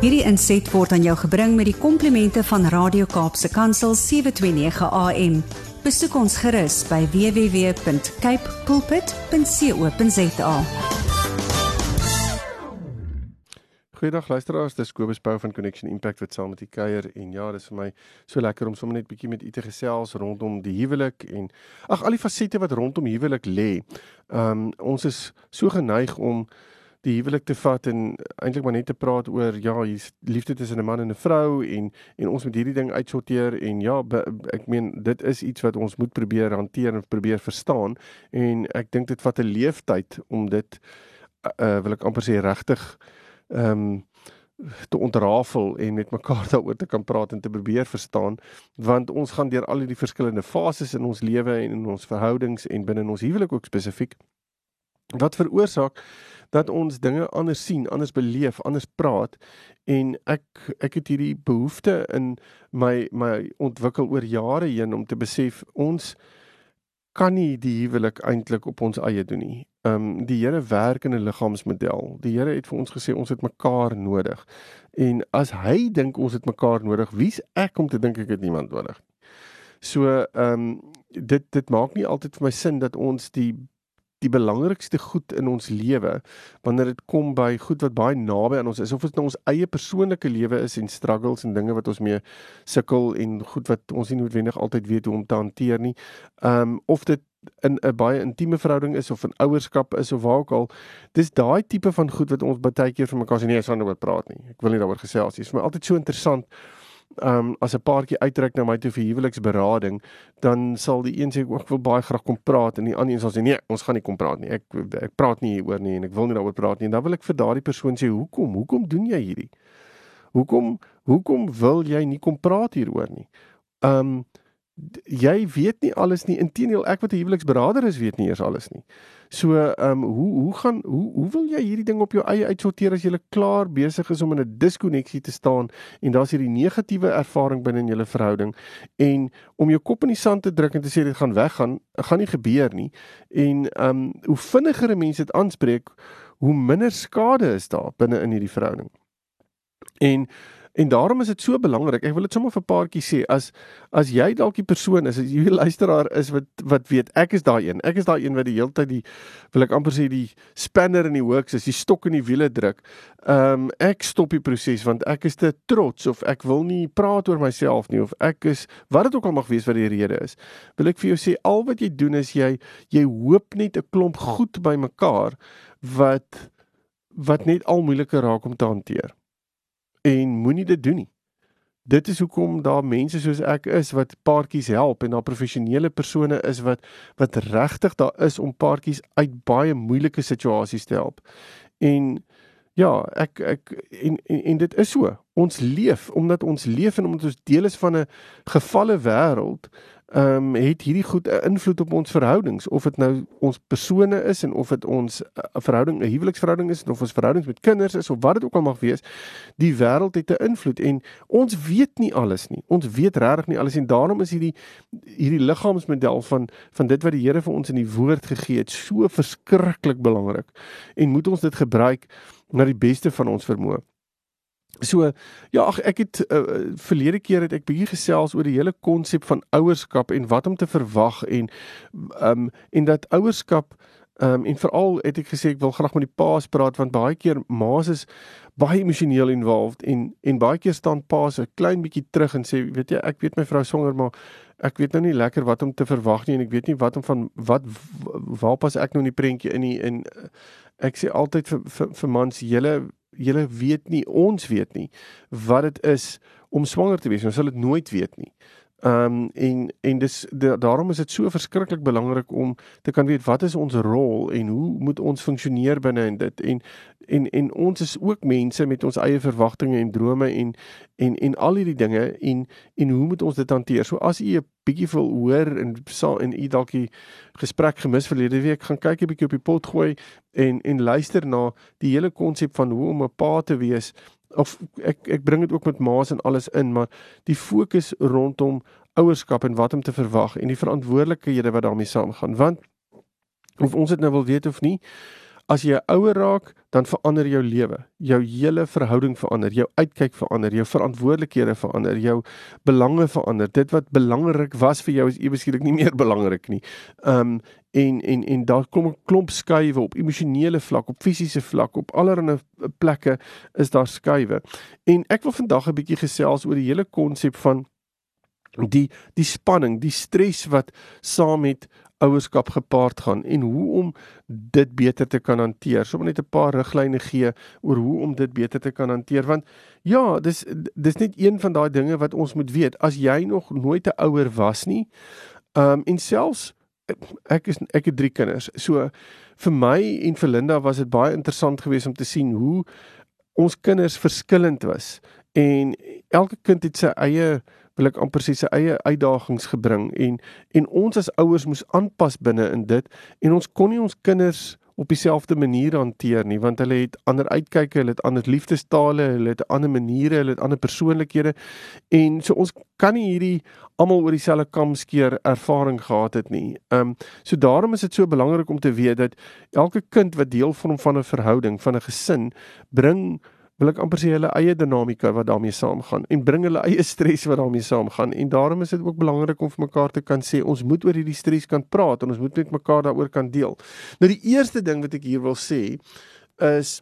Hierdie inset word aan jou gebring met die komplimente van Radio Kaapse Kansel 729 AM. Besoek ons gerus by www.cape pulpit.co.za. Goeiedag luisteraars, dis Kobus Bou van Connection Impact wat saam met u kuier en ja, dis vir my so lekker om sommer net bietjie met u te gesels rondom die huwelik en ag al die fasette wat rondom huwelik lê. Um ons is so geneig om die huwelik te vat en eintlik maar net te praat oor ja, hier's liefde tussen 'n man en 'n vrou en en ons moet hierdie ding uitsorteer en ja, be, ek meen dit is iets wat ons moet probeer hanteer en probeer verstaan en ek dink dit vat 'n leeftyd om dit uh, wil ek amper sê regtig ehm um, te ontrafel en met mekaar daaroor te kan praat en te probeer verstaan want ons gaan deur al hierdie verskillende fases in ons lewe en in ons verhoudings en binne ons huwelik ook spesifiek wat veroorsaak dat ons dinge anders sien, anders beleef, anders praat en ek ek het hierdie behoefte in my my ontwikkel oor jare heen om te besef ons kan nie die huwelik eintlik op ons eie doen nie. Ehm um, die Here werk in 'n liggaamsmodel. Die Here het vir ons gesê ons het mekaar nodig. En as hy dink ons het mekaar nodig, wie's ek om te dink ek het niemand nodig? So ehm um, dit dit maak nie altyd vir my sin dat ons die die belangrikste goed in ons lewe wanneer dit kom by goed wat baie naby aan ons is of dit nou ons eie persoonlike lewe is en struggles en dinge wat ons mee sukkel en goed wat ons nie noodwendig altyd weet hoe om te hanteer nie. Ehm um, of dit in 'n baie intieme verhouding is of 'n ouerskap is of waar ook al. Dis daai tipe van goed wat ons baie keer vir mekaar sê nee, ons gaan oor praat nie. Ek wil nie daaroor gesels nie. Dit is vir my altyd so interessant um, as 'n paartjie uitreik na my toe vir huweliksberading, dan sal die een sê ek wil baie graag kom praat en die ander een sal sê nee, ons gaan nie kom praat nie. Ek ek praat nie hieroor nie en ek wil nie daaroor praat nie. En dan wil ek vir daardie persoon sê, "Hoekom? Hoekom doen jy hierdie? Hoekom hoekom wil jy nie kom praat hieroor nie?" Ehm um, jy weet nie alles nie. Inteendeel, ek wat 'n huweliksberader is, weet nie eers alles nie. So, ehm um, hoe hoe gaan hoe hoe wil jy hierdie ding op jou eie uitsorteer as jy klaar besig is om in 'n diskonneksie te staan en daar's hierdie negatiewe ervaring binne in julle verhouding en om jou kop in die sand te druk en te sê dit gaan weggaan, gaan nie gebeur nie. En ehm um, hoe vinniger 'n mens dit aanspreek, hoe minder skade is daar binne in hierdie verhouding. En En daarom is dit so belangrik. Ek wil dit sommer vir 'n paartjie sê as as jy dalk die persoon is, as jy luisteraar is wat wat weet, ek is daai een. Ek is daai een wat die hele tyd die wil ek amper sê die spanner in die works is, die stok in die wiele druk. Ehm um, ek stop die proses want ek is te trots of ek wil nie praat oor myself nie of ek is wat dit ook al mag wees wat die rede is. Wil ek vir jou sê al wat jy doen is jy jy hoop net 'n klomp goed by mekaar wat wat net al moeiliker raak om te hanteer en moenie dit doen nie. Dit is hoekom daar mense soos ek is wat paartjies help en daar professionele persone is wat wat regtig daar is om paartjies uit baie moeilike situasies te help. En ja, ek ek en, en en dit is so. Ons leef omdat ons leef en omdat ons deel is van 'n gefalle wêreld, ehm um, het hierdie goed 'n invloed op ons verhoudings? Of dit nou ons persone is en of dit ons 'n uh, verhouding 'n huweliksverhouding is of ons verhoudings met kinders is of wat dit ook al mag wees die wêreld het 'n invloed en ons weet nie alles nie. Ons weet regtig nie alles en daarom is hierdie hierdie liggaamsmodel van van dit wat die Here vir ons in die woord gegee het so verskriklik belangrik en moet ons dit gebruik na die beste van ons vermoë So ja, ag ek het uh, verlede keer het ek bietjie gesels oor die hele konsep van ouerskap en wat om te verwag en um, en dat ouerskap um, en veral het ek gesê ek wil graag met die paas praat want baie keer ma's is baie emosioneel involved en en baie keer staan paas 'n klein bietjie terug en sê weet jy ek weet my vrou swanger maar ek weet nou nie lekker wat om te verwag nie en ek weet nie wat om van wat waar pas ek nou in die prentjie in die, en ek sê altyd vir vir, vir mans julle julle weet nie, ons weet nie wat dit is om swanger te wees. Ons sal dit nooit weet nie. Ehm um, en en dis de, daarom is dit so verskriklik belangrik om te kan weet wat is ons rol en hoe moet ons funksioneer binne in dit en en en ons is ook mense met ons eie verwagtinge en drome en en en al hierdie dinge en en hoe moet ons dit hanteer? So as u 'n bietjie wil hoor en sal en u dalk die gesprek gemis verlede week gaan kyk 'n bietjie op die pot gooi en en luister na die hele konsep van hoe om 'n pa te wees of ek ek bring dit ook met maas en alles in, maar die fokus rondom ouerskap en wat om te verwag en die verantwoordelikhede wat daarmee saamgaan. Want of ons dit nou wil weet of nie, as jy ouer raak, dan verander jou lewe. Jou hele verhouding verander, jou uitkyk verander, jou verantwoordelikhede verander, jou belange verander. Dit wat belangrik was vir jou is ewe skielik nie meer belangrik nie. Um en en en daar kom 'n klomp skuwe op emosionele vlak, op fisiese vlak, op allerlei plekke is daar skuwe. En ek wil vandag 'n bietjie gesels oor die hele konsep van die die spanning, die stres wat saam met ouerskap gepaard gaan en hoe om dit beter te kan hanteer. Sommige net 'n paar riglyne gee oor hoe om dit beter te kan hanteer want ja, dis dis net een van daai dinge wat ons moet weet. As jy nog nooit 'n ouer was nie, ehm um, en selfs ek is ek het drie kinders. So vir my en vir Linda was dit baie interessant geweest om te sien hoe ons kinders verskillend was en elke kind het sy eie wil ek amper sê sy eie uitdagings gebring en en ons as ouers moes aanpas binne in dit en ons kon nie ons kinders op dieselfde manier hanteer nie want hulle het ander uitkyke, hulle het ander liefdestale, hulle het ander maniere, hulle het ander persoonlikhede en so ons kan nie hierdie almal oor dieselfde kam skeer ervaring gehad het nie. Ehm um, so daarom is dit so belangrik om te weet dat elke kind wat deel vorm van 'n verhouding, van 'n gesin, bring wil ek amper sê hulle eie dinamika wat daarmee saamgaan en bring hulle eie stres wat daarmee saamgaan en daarom is dit ook belangrik om vir mekaar te kan sê ons moet oor hierdie stres kan praat en ons moet met mekaar daaroor kan deel. Nou die eerste ding wat ek hier wil sê is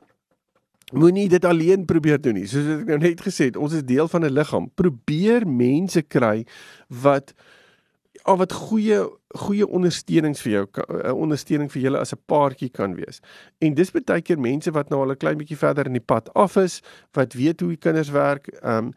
moenie dit alleen probeer doen nie. Soos ek nou net gesê het, ons is deel van 'n liggaam. Probeer mense kry wat al wat goeie goeie ondersteunings vir jou 'n eh, ondersteuning vir julle as 'n paartjie kan wees. En dis baie keer mense wat nou al 'n klein bietjie verder in die pad af is, wat weet hoe die kinders werk. Um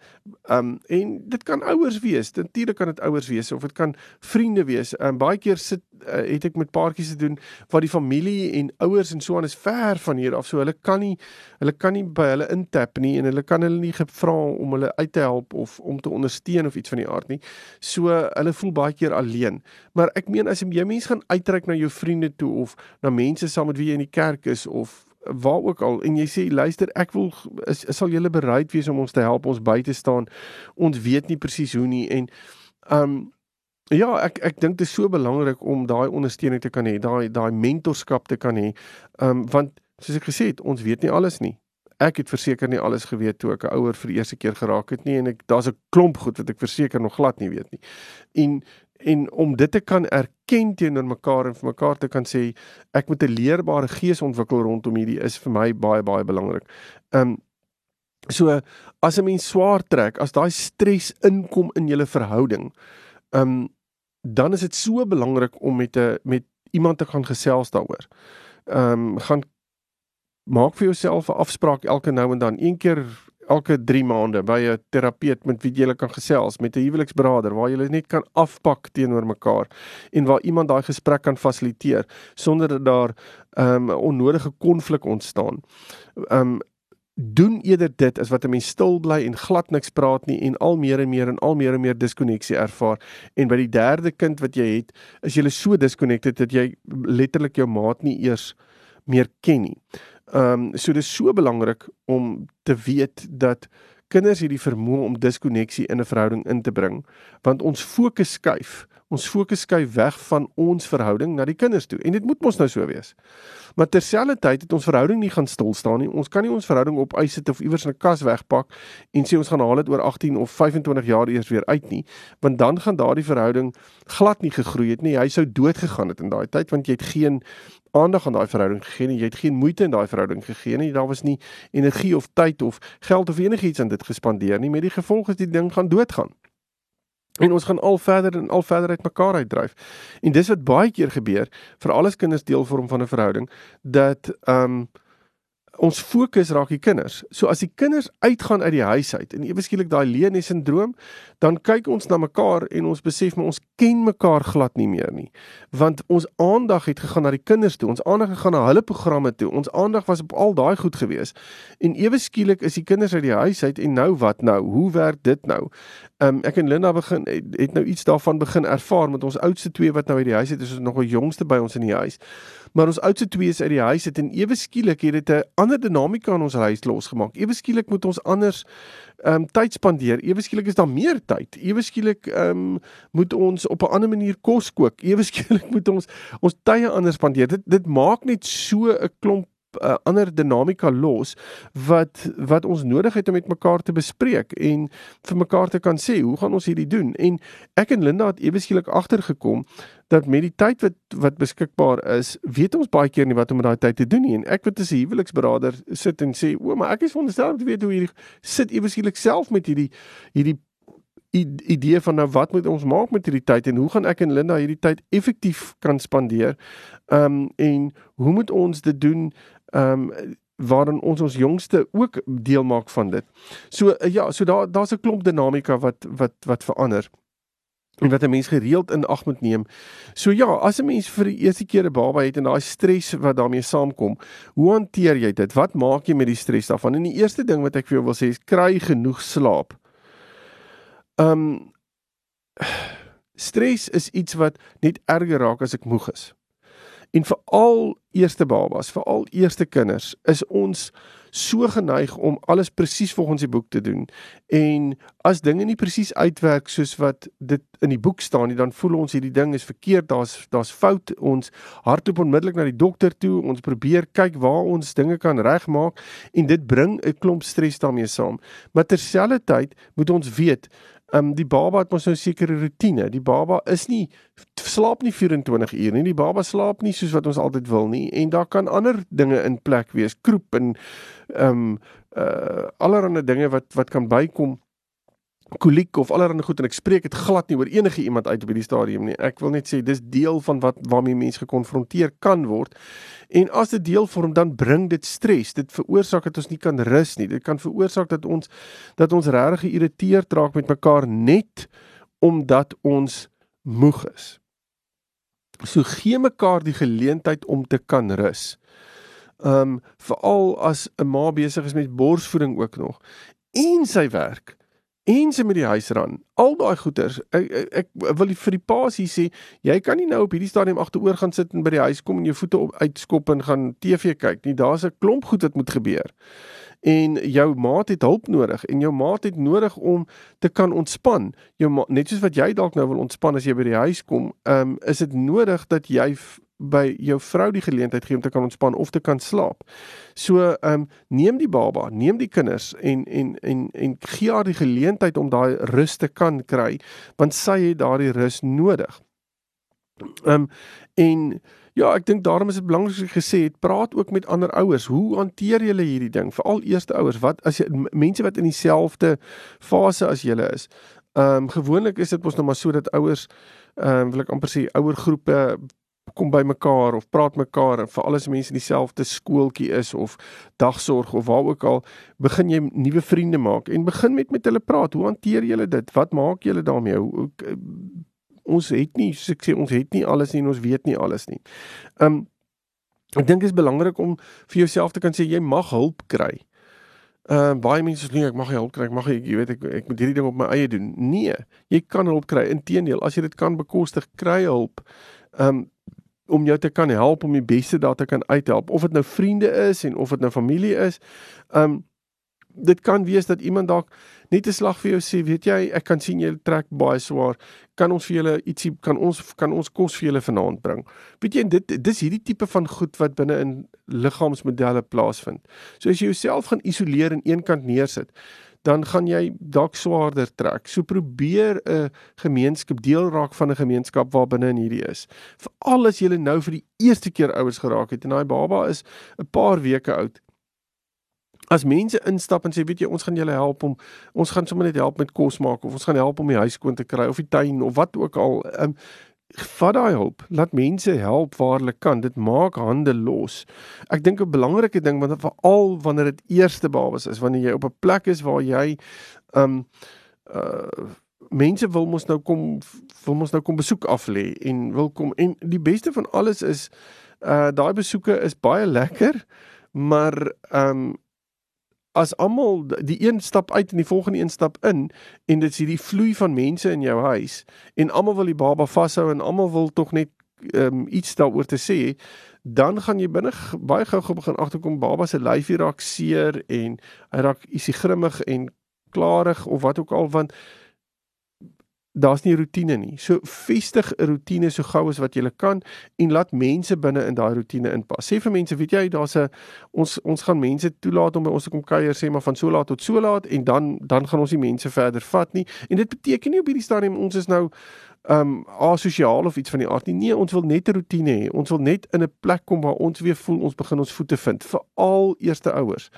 um en dit kan ouers wees. Natuurlik kan dit ouers wees of dit kan vriende wees. Um baie keer sit uh, het ek met paartjies te doen waar die familie en ouers en so aan is ver van hier af. So hulle kan nie hulle kan nie by hulle intap nie en hulle kan hulle nie gevra om hulle uit te help of om te ondersteun of iets van die aard nie. So hulle voel baie keer alleen. Maar meen as jy mens gaan uitreik na jou vriende toe of na mense saam met wie jy in die kerk is of waar ook al en jy sê luister ek wil is, is sal julle bereid wees om ons te help ons by te staan. Ons weet nie presies hoe nie. En um ja ek ek dink dit is so belangrik om daai ondersteuning te kan hê daai daai mentorskap te kan hê. Um want soos ek gesê het ons weet nie alles nie. Ek het verseker nie alles geweet toe ek 'n ouer vir die eerste keer geraak het nie en ek daar's 'n klomp goed wat ek verseker nog glad nie weet nie. En en om dit te kan erken teenoor mekaar en vir mekaar te kan sê ek moet 'n leerbare gees ontwikkel rondom hierdie is vir my baie baie belangrik. Um so as 'n mens swaar trek, as daai stres inkom in julle verhouding, um dan is dit so belangrik om met 'n met iemand te gaan gesels daaroor. Um gaan maak vir jouself 'n afspraak elke nou en dan, een keer elke 3 maande by 'n terapeut met wie jy kan gesels, met 'n huweliksberader waar jy net kan afpak teenoor mekaar en waar iemand daai gesprek kan fasiliteer sonder dat daar 'n um, onnodige konflik ontstaan. Um doen eerder dit as wat 'n mens stil bly en glad niks praat nie en al meer en meer en al meer en meer diskonneksie ervaar en by die derde kind wat jy het, is jy so disconnected dat jy letterlik jou maat nie eers meer ken nie. Ehm um, so dis so belangrik om te weet dat kinders hierdie vermoë om diskonneksie in 'n verhouding in te bring want ons fokus skuif ons fokus skuif weg van ons verhouding na die kinders toe en dit moet mos nou so wees. Maar terselfdertyd het ons verhouding nie gaan stil staan nie. Ons kan nie ons verhouding op ys sit of iewers in 'n kas wegpak en sê ons gaan haal dit oor 18 of 25 jaar eers weer uit nie, want dan gaan daardie verhouding glad nie gegroei het nie. Hy sou dood gegaan het in daai tyd want jy het geen aandag aan daai verhouding gegee nie. Jy het geen moeite in daai verhouding gegee nie. Daar was nie energie of tyd of geld of enigiets aan dit gespandeer nie. Met die gevolg is die ding gaan doodgaan. En ons gaan al verder en al verder uit mekaar uitdryf. En dis wat baie keer gebeur vir alles kinders deel vorm van 'n verhouding dat ehm um, ons fokus raak die kinders. So as die kinders uitgaan uit die huis uit en ewe skielik daai leenie sindroom, dan kyk ons na mekaar en ons besef maar ons ken mekaar glad nie meer nie. Want ons aandag het gegaan na die kinders toe. Ons aandag het gegaan na hulle programme toe. Ons aandag was op al daai goed gewees. En ewe skielik is die kinders uit die huis uit en nou wat nou? Hoe werk dit nou? Ehm um, ek en Linda begin het nou iets daarvan begin ervaar met ons oudste twee wat nou uit die huis uit is, is nog 'n jongste by ons in die huis. Maar ons oudste twee is uit die huis uit en ewe skielik het dit 'n ander dinamika in ons huis losgemaak. Ewe skielik moet ons anders ehm um, tyd spandeer. Ewe skielik is daar meer tyd. Ewe skielik ehm um, moet ons op 'n ander manier kos kook. Ewe skielik moet ons ons tye anders spandeer. Dit dit maak net so 'n klomp uh, ander dinamika los wat wat ons nodig het om met mekaar te bespreek en vir mekaar te kan sê hoe gaan ons hierdie doen en ek en Linda het ewe skielik agtergekom dat met die tyd wat wat beskikbaar is weet ons baie keer nie wat om met daai tyd te doen nie en ek wat as 'n huweliksberader sit en sê o maar ek is veronderstel om te weet hoe hierdie sit ewe skielik self met hierdie hierdie idee van nou wat moet ons maak met hierdie tyd en hoe gaan ek en Linda hierdie tyd effektief kan spandeer. Ehm um, en hoe moet ons dit doen ehm um, waarin ons ons jongste ook deel maak van dit. So uh, ja, so daar daar's 'n klomp dinamika wat wat wat verander en wat 'n mens gereeld in ag moet neem. So ja, as 'n mens vir die eerste keer 'n baba het en daai stres wat daarmee saamkom, hoe hanteer jy dit? Wat maak jy met die stres daarvan? En die eerste ding wat ek vir jou wil sê is kry genoeg slaap. Ehm um, stres is iets wat net erger raak as ek moeg is. En vir al eerste babas, vir al eerste kinders, is ons so geneig om alles presies volgens die boek te doen. En as dinge nie presies uitwerk soos wat dit in die boek staan nie, dan voel ons hierdie ding is verkeerd, daar's daar's fout. Ons hardloop onmiddellik na die dokter toe. Ons probeer kyk waar ons dinge kan regmaak en dit bring 'n klomp stres daarmee saam. Maar terselfdertyd moet ons weet Ehm um, die baba het mos nou 'n sekere rotine. Die baba is nie slaap nie 24 uur nie. Die baba slaap nie soos wat ons altyd wil nie en daar kan ander dinge in plek wees. Kroep en ehm um, uh allerlei dinge wat wat kan bykom koliek of allerlei goed en ek spreek dit glad nie oor enige iemand uit op hierdie stadium nie. Ek wil net sê dis deel van wat waarmee mense gekonfronteer kan word. En as dit deel vorm dan bring dit stres. Dit veroorsaak dat ons nie kan rus nie. Dit kan veroorsaak dat ons dat ons regtig geïrriteerd raak met mekaar net omdat ons moeg is. So gee mekaar die geleentheid om te kan rus. Um veral as 'n ma besig is met borsvoeding ook nog en sy werk en sy met die huis ran. Al daai goeders. Ek, ek, ek wil vir die paas hier sê, jy kan nie nou op hierdie stadium agteroor gaan sit en by die huis kom en jou voete op uitskop en gaan TV kyk nie. Daar's 'n klomp goed wat moet gebeur. En jou maat het hulp nodig en jou maat het nodig om te kan ontspan. Jou ma, net soos wat jy dalk nou wil ontspan as jy by die huis kom, ehm um, is dit nodig dat jy by jou vrou die geleentheid gee om te kan ontspan of te kan slaap. So ehm um, neem die baba, neem die kinders en en en en gee haar die geleentheid om daai rus te kan kry want sy het daardie rus nodig. Ehm um, en ja, ek dink daarom is dit belangrik gesê het praat ook met ander ouers. Hoe hanteer julle hierdie ding? Veral eerste ouers, wat as jy mense wat in dieselfde fase as julle is. Ehm um, gewoonlik is dit mos nou maar so dat ouers ehm um, wil ek amper sê ouer groepe kom by mekaar of praat mekaar en vir alles mense in dieselfde skooltjie is of dagsorg of waar ook al begin jy nuwe vriende maak en begin met met hulle praat hoe hanteer julle dit wat maak julle daarmee hoe, hoe, ons het nie soos ek sê ons het nie alles nie en ons weet nie alles nie um ek dink dit is belangrik om vir jouself te kan sê jy mag hulp kry Ehm uh, baie mense sê nee, ek mag nie hulp kry, ek mag nie, jy weet ek ek moet hierdie ding op my eie doen. Nee, jy kan hulp kry. Inteendeel, as jy dit kan bekostig, kry hulp. Ehm um, om jou te kan help om die beste daar te kan uithelp of dit nou vriende is en of dit nou familie is. Um dit kan wees dat iemand dalk net 'n slag vir jou sê, weet jy, ek kan sien jy trek baie swaar. Kan ons vir julle ietsie kan ons kan ons kos vir julle vanaand bring. Weet jy, dit dis hierdie tipe van goed wat binne in liggaamsmodelle plaasvind. So as jy jouself gaan isoleer en eenkant neersit, dan gaan jy dalk swaarder trek. So probeer 'n gemeenskap deel raak van 'n gemeenskap waar binne in hierdie is. Veral as jy nou vir die eerste keer ouers geraak het en daai baba is 'n paar weke oud. As mense instap en sê weet jy ons gaan julle help om ons gaan sommer net help met kos maak of ons gaan help om die huis skoon te kry of die tuin of wat ook al um, vat daai hulp, laat mense help waar hulle kan. Dit maak hande los. Ek dink 'n belangrike ding want veral wanneer dit eerste babas is, wanneer jy op 'n plek is waar jy um uh mense wil mos nou kom wil mos nou kom besoek af lê en wil kom en die beste van alles is uh daai besoeke is baie lekker, maar um as almal die een stap uit en die volgende een stap in en dit is hierdie vloei van mense in jou huis en almal wil die baba vashou en almal wil tog net um, iets daaroor te sê dan gaan jy binne baie gou begin agterkom baba se lyfie raak seer en hy raak isie grimmig en klarig of wat ook al want daar's nie rotine nie. So vestig 'n rotine so gou as wat jy kan en laat mense binne in daai rotine inpas. Sê vir mense, weet jy, daar's 'n ons ons gaan mense toelaat om by ons te kom kuier, sê maar van so laat tot so laat en dan dan gaan ons die mense verder vat nie. En dit beteken nie op hierdie stadium ons is nou um asosiaal of iets van die aard nie. Nee, ons wil net 'n rotine hê. Ons wil net in 'n plek kom waar ons weer voel ons begin ons voete vind. Veral eerste ouers.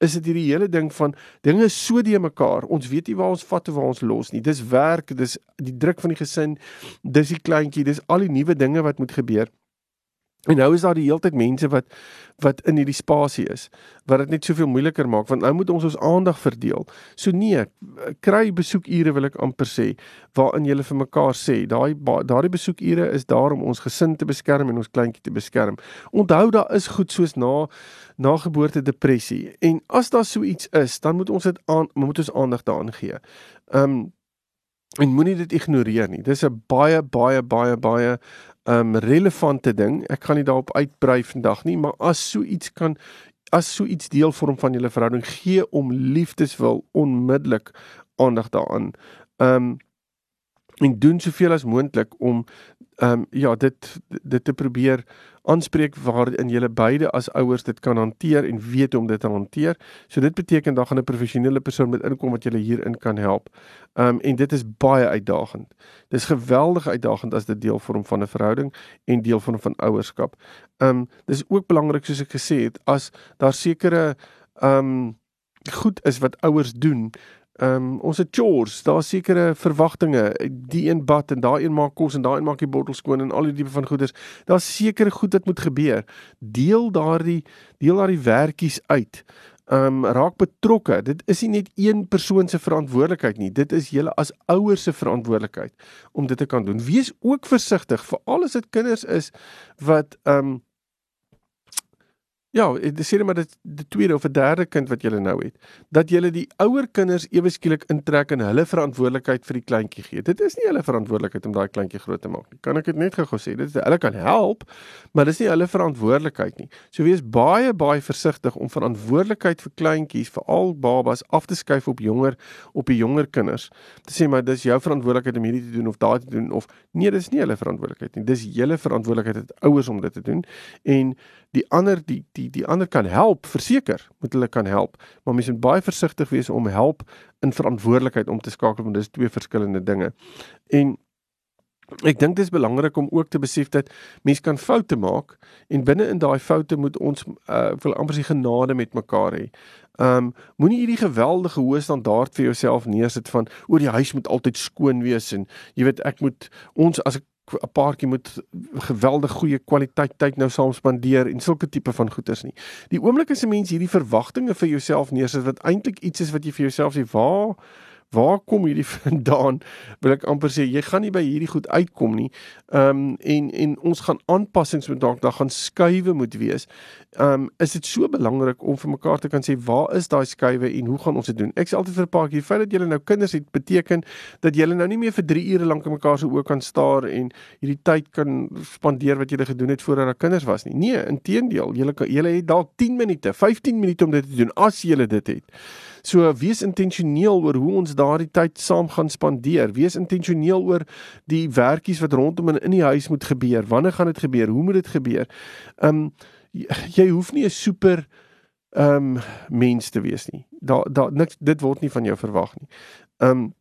Is dit hierdie hele ding van dinge so die mekaar. Ons weet nie waar ons vat of waar ons los nie. Dis werk, dis die druk van die gesin, dis die kleintjie, dis al die nuwe dinge wat moet gebeur. En nou is daar die heeltyd mense wat wat in hierdie spasie is wat dit net soveel moeiliker maak want nou moet ons ons aandag verdeel. So nee, kry besoekure wil ek amper sê waarin jy vir mekaar sê, daai daardie besoekure is daar om ons gesin te beskerm en ons kleintjie te beskerm. Onthou daar is goed soos na na geboorte depressie en as daar so iets is, dan moet ons dit aan moet ons aandag daaraan gee. Um en moenie dit ignoreer nie. Dis 'n baie baie baie baie um relevante ding. Ek gaan nie daarop uitbrei vandag nie, maar as so iets kan as so iets deel vorm van julle verhouding, gee om liefdeswil onmiddellik aandag daaraan. Um en doen soveel as moontlik om ehm um, ja, dit dit te probeer aanspreek waarin julle beide as ouers dit kan hanteer en weet om dit te hanteer. So dit beteken dan gaan 'n professionele persoon met inkom wat julle hierin kan help. Ehm um, en dit is baie uitdagend. Dis geweldig uitdagend as dit deel vorm van 'n verhouding en deel vorm van ouerskap. Ehm um, dis ook belangrik soos ek gesê het as daar sekere ehm um, goed is wat ouers doen Ehm um, ons het chores, daar sekere verwagtinge, die een bad en daai een maak kos en daai een maak die bottel skoon en al die tipe van goeders. Daar's sekere goed wat moet gebeur. Deel daardie deel daardie werkies uit. Ehm um, raak betrokke. Dit is nie net een persoon se verantwoordelikheid nie. Dit is julle as ouers se verantwoordelikheid om dit te kan doen. Wees ook versigtig vir al is dit kinders is wat ehm um, Ja, dit sê net maar dit die tweede of 'n derde kind wat jy nou het, dat jy die ouer kinders ewe skielik intrek en hulle verantwoordelikheid vir die kleintjie gee. Dit is nie hulle verantwoordelikheid om daai kleintjie groot te maak nie. Kan ek dit net gou sê? Dit hulle kan help, maar dis nie hulle verantwoordelikheid nie. So wees baie baie versigtig om verantwoordelikheid vir kleintjies, veral babas af te skuif op jonger op die jonger kinders. Te sê maar dis jou verantwoordelikheid om hierdie te doen of daai te doen of nee, dis nie hulle verantwoordelikheid nie. Dis julle verantwoordelikheid as ouers om dit te doen en die ander die die die ander kan help verseker moet hulle kan help maar mens moet baie versigtig wees om help in verantwoordelikheid om te skakel want dis twee verskillende dinge. En ek dink dit is belangrik om ook te besef dat mens kan foute maak en binne in daai foute moet ons uh, wil amper se genade met mekaar hê. Um moenie hierdie geweldige hoë standaard vir jouself neersit van oor die huis moet altyd skoon wees en jy weet ek moet ons as ek 'n paartjie moet geweldig goeie kwaliteit tyd nou saam spandeer en sulke tipe van goeders nie. Die oomblik as 'n mens hierdie verwagtinge vir jouself neersit wat eintlik iets is wat jy vir jouself sê, waar waar kom hierdie vandaan? Wil ek amper sê jy gaan nie by hierdie goed uitkom nie. Ehm um, en en ons gaan aanpassings moet dalk daar gaan skuwe moet wees. Ehm um, is dit so belangrik om vir mekaar te kan sê waar is daai skuwe en hoe gaan ons dit doen? Ek sê altyd vir 'n paar keer, feit dat julle nou kinders het beteken dat julle nou nie meer vir 3 ure lank in mekaar se oë kan staar en hierdie tyd kan spandeer wat julle gedoen het voordat daar kinders was nie. Nee, inteendeel, julle julle het dalk 10 minute, 15 minute om dit te doen as julle dit het. So wees intentioneel oor hoe ons daardie tyd saam gaan spandeer. Wees intentioneel oor die werkies wat rondom in in die huis moet gebeur. Wanneer gaan dit gebeur? Hoe moet dit gebeur? Um jy hoef nie 'n super um mens te wees nie. Daar daar niks dit word nie van jou verwag nie. Um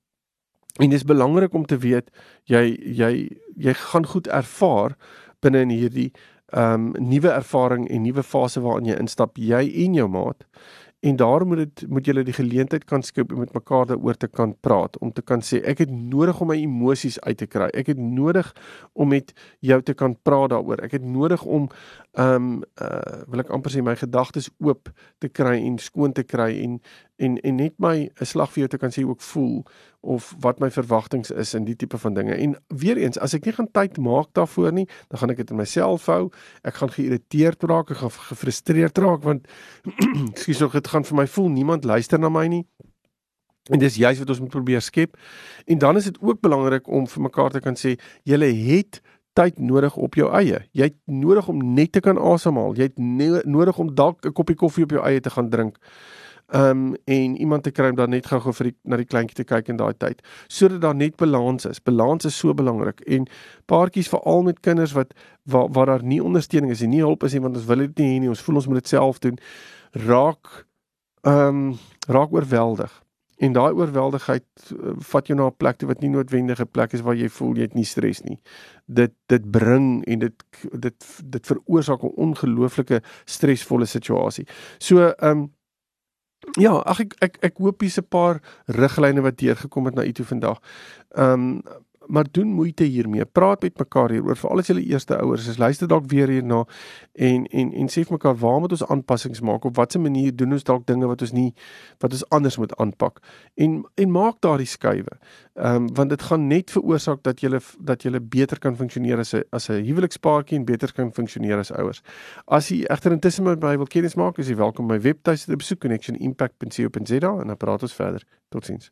en dit is belangrik om te weet jy jy jy gaan goed ervaar binne in hierdie um nuwe ervaring en nuwe fase waarin jy instap jy en jou maat En daarom moet dit moet julle die geleentheid kan skep om met mekaar daaroor te kan praat, om te kan sê ek het nodig om my emosies uit te kry. Ek het nodig om met jou te kan praat daaroor. Ek het nodig om ehm um, uh wil ek amper sê my gedagtes oop te kry en skoon te kry en en en net my 'n slag vir jou te kan sê ook voel of wat my verwagtinge is in die tipe van dinge. En weer eens, as ek nie gaan tyd maak daarvoor nie, dan gaan ek dit in myself hou. Ek gaan geïrriteerd raak, ek gaan gefrustreerd raak want ekskuus, dit gaan vir my voel niemand luister na my nie. En dis juist wat ons moet probeer skep. En dan is dit ook belangrik om vir mekaar te kan sê, julle het tyd nodig op jou eie. Jy het nodig om net te kan asemhaal. Jy het nodig om dalk 'n koppie koffie op jou eie te gaan drink. Um en iemand te kry om dan net gou-gou vir die na die kleintjie te kyk in daai tyd sodat daar net balans is. Balans is so belangrik en paartjies veral met kinders wat waar waar daar nie ondersteuning is en nie hulp is nie want ons wil dit nie hê nie. Ons voel ons moet dit self doen. Raak um raak oorweldig. En daai oorweldigheid uh, vat jou na 'n plek toe wat nie noodwendig 'n plek is waar jy voel jy het nie stres nie. Dit dit bring en dit dit dit veroorsaak 'n ongelooflike stresvolle situasie. So ehm um, Ja, ag ek ek ek hoop hier's 'n paar riglyne wat deurgekom het na u toe vandag. Ehm um, maar doen moeite hiermee. Praat met mekaar hieroor. Veral as julle eerste ouers is, luister dalk weer hierna en en en sê vir mekaar waar moet ons aanpassings maak? Op watter manier doen ons dalk dinge wat ons nie wat ons anders moet aanpak? En en maak daardie skuwe. Ehm um, want dit gaan net veroorsaak dat julle dat julle beter kan funksioneer as 'n as 'n huwelikspaartjie en beter kan funksioneer as ouers. As jy egter intussen met my wil kennis maak, is jy welkom my webtuiste te besoek connectionimpact.co.za en dan praat ons verder. Totsiens.